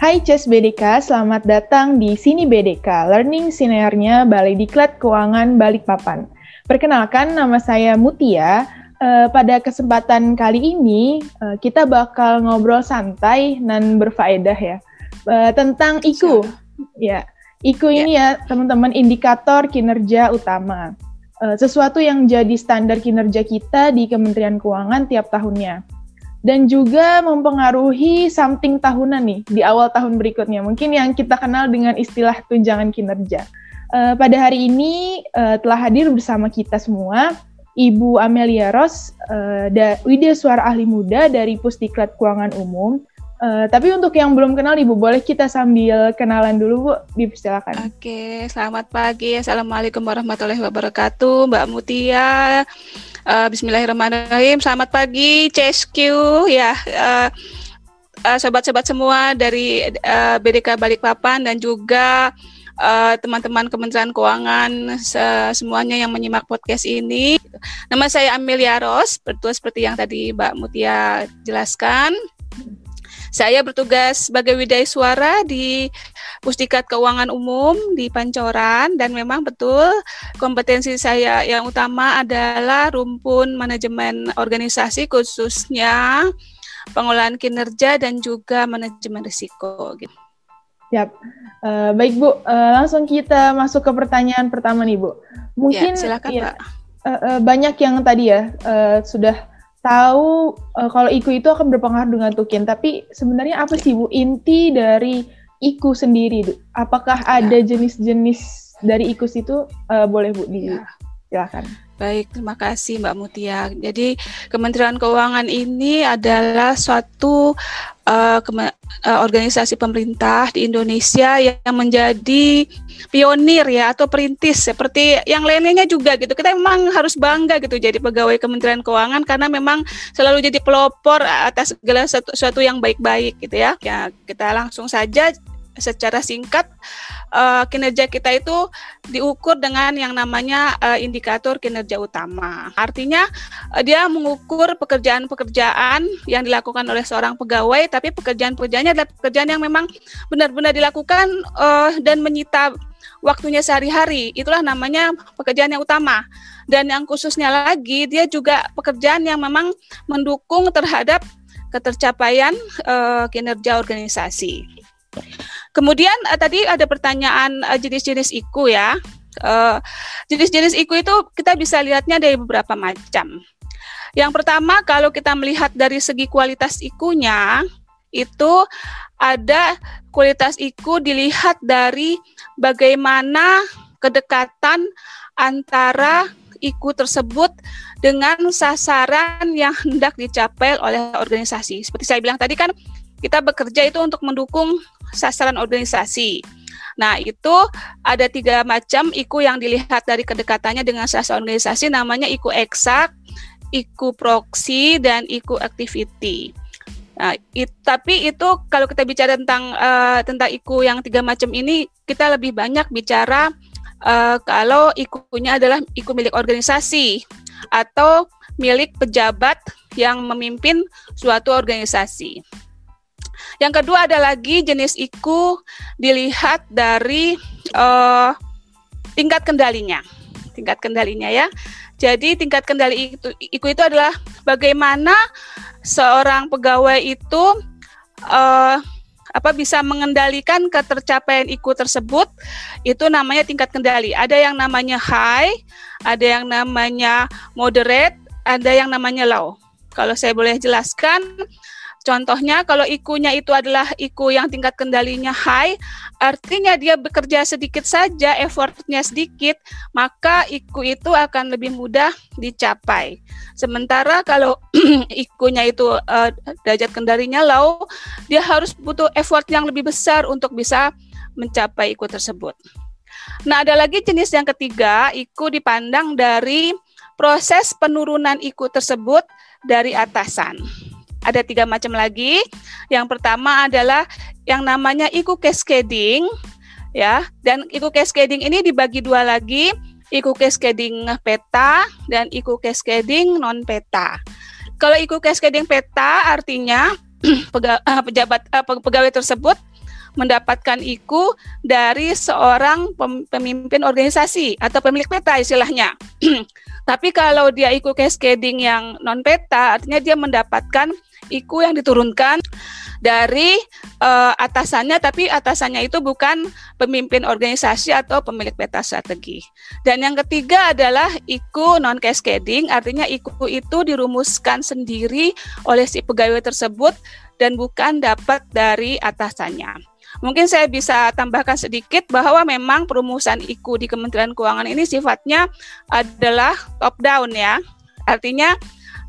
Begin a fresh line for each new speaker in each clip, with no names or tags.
Hai CES BDK, selamat datang di Sini BDK, Learning Sinernya Balai Diklat Keuangan Balikpapan. Perkenalkan, nama saya Mutia. Uh, pada kesempatan kali ini, uh, kita bakal ngobrol santai dan berfaedah ya, uh, tentang IKU. Ya, IKU ini ya, teman-teman, indikator kinerja utama. Uh, sesuatu yang jadi standar kinerja kita di Kementerian Keuangan tiap tahunnya dan juga mempengaruhi something tahunan nih di awal tahun berikutnya. Mungkin yang kita kenal dengan istilah tunjangan kinerja. Uh, pada hari ini uh, telah hadir bersama kita semua Ibu Amelia Ros, uh, Widya Suara Ahli Muda dari Pusdiklat Keuangan Umum. Uh, tapi untuk yang belum kenal Ibu, boleh kita sambil kenalan dulu Bu, dipersilakan.
Oke, selamat pagi. Assalamualaikum warahmatullahi wabarakatuh, Mbak Mutia. Uh, Bismillahirrahmanirrahim. Selamat pagi, CSQ ya. Uh, uh, sobat-sobat semua dari uh, BDK Balikpapan dan juga teman-teman uh, Kementerian Keuangan se semuanya yang menyimak podcast ini. Nama saya Amelia Ros, betul seperti yang tadi Mbak Mutia jelaskan. Saya bertugas sebagai widai suara di Pusdikat Keuangan Umum di Pancoran dan memang betul kompetensi saya yang utama adalah rumpun manajemen organisasi khususnya pengolahan kinerja dan juga manajemen risiko. Gitu.
Siap. Uh, baik Bu, uh, langsung kita masuk ke pertanyaan pertama nih Bu.
Mungkin ya, silakan ya, Pak.
Uh, uh, banyak yang tadi ya uh, sudah tahu uh, kalau IKU itu akan berpengaruh dengan tukin, tapi sebenarnya apa sih Bu inti dari IKU sendiri? Apakah ya. ada jenis-jenis dari IKU itu uh, boleh Bu di ya.
Baik, terima kasih Mbak Mutia. Jadi Kementerian Keuangan ini adalah suatu uh, uh, organisasi pemerintah di Indonesia yang menjadi pionir ya atau perintis seperti yang lainnya juga gitu. Kita memang harus bangga gitu jadi pegawai Kementerian Keuangan karena memang selalu jadi pelopor atas segala sesuatu yang baik-baik gitu ya. Ya, kita langsung saja secara singkat uh, kinerja kita itu diukur dengan yang namanya uh, indikator kinerja utama. Artinya uh, dia mengukur pekerjaan-pekerjaan yang dilakukan oleh seorang pegawai, tapi pekerjaan-pekerjaannya adalah pekerjaan yang memang benar-benar dilakukan uh, dan menyita waktunya sehari-hari. Itulah namanya pekerjaan yang utama. Dan yang khususnya lagi, dia juga pekerjaan yang memang mendukung terhadap ketercapaian uh, kinerja organisasi. Kemudian uh, tadi ada pertanyaan uh, jenis-jenis IKU ya. Uh, jenis-jenis IKU itu kita bisa lihatnya dari beberapa macam. Yang pertama kalau kita melihat dari segi kualitas IKU-nya itu ada kualitas IKU dilihat dari bagaimana kedekatan antara IKU tersebut dengan sasaran yang hendak dicapai oleh organisasi. Seperti saya bilang tadi kan kita bekerja itu untuk mendukung sasaran organisasi. Nah, itu ada tiga macam IKU yang dilihat dari kedekatannya dengan sasaran organisasi, namanya IKU eksak, IKU proksi, dan IKU activity. Nah, it, tapi itu kalau kita bicara tentang uh, tentang IKU yang tiga macam ini, kita lebih banyak bicara uh, kalau IKU-nya adalah IKU milik organisasi atau milik pejabat yang memimpin suatu organisasi. Yang kedua ada lagi jenis IKU dilihat dari uh, tingkat kendalinya. Tingkat kendalinya ya. Jadi tingkat kendali itu IKU itu adalah bagaimana seorang pegawai itu uh, apa bisa mengendalikan ketercapaian IKU tersebut itu namanya tingkat kendali. Ada yang namanya high, ada yang namanya moderate, ada yang namanya low. Kalau saya boleh jelaskan, Contohnya kalau ikunya itu adalah iku yang tingkat kendalinya high, artinya dia bekerja sedikit saja, effortnya sedikit, maka iku itu akan lebih mudah dicapai. Sementara kalau ikunya itu uh, derajat kendalinya low, dia harus butuh effort yang lebih besar untuk bisa mencapai iku tersebut. Nah, ada lagi jenis yang ketiga, iku dipandang dari proses penurunan iku tersebut dari atasan ada tiga macam lagi. Yang pertama adalah yang namanya iku cascading, ya. Dan iku cascading ini dibagi dua lagi, iku cascading peta dan iku cascading non peta. Kalau iku cascading peta artinya eh, pejabat eh, pegawai tersebut mendapatkan IKU dari seorang pemimpin organisasi atau pemilik peta istilahnya. Tapi kalau dia IKU cascading yang non peta, artinya dia mendapatkan IKU yang diturunkan dari uh, atasannya, tapi atasannya itu bukan pemimpin organisasi atau pemilik peta strategi. Dan yang ketiga adalah IKU non cascading, artinya IKU itu dirumuskan sendiri oleh si pegawai tersebut dan bukan dapat dari atasannya. Mungkin saya bisa tambahkan sedikit bahwa memang perumusan IKU di Kementerian Keuangan ini sifatnya adalah top down ya. Artinya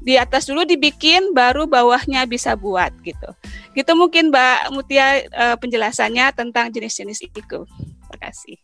di atas dulu dibikin baru bawahnya bisa buat gitu. Gitu mungkin Mbak Mutia uh, penjelasannya tentang jenis-jenis itu. Terima kasih.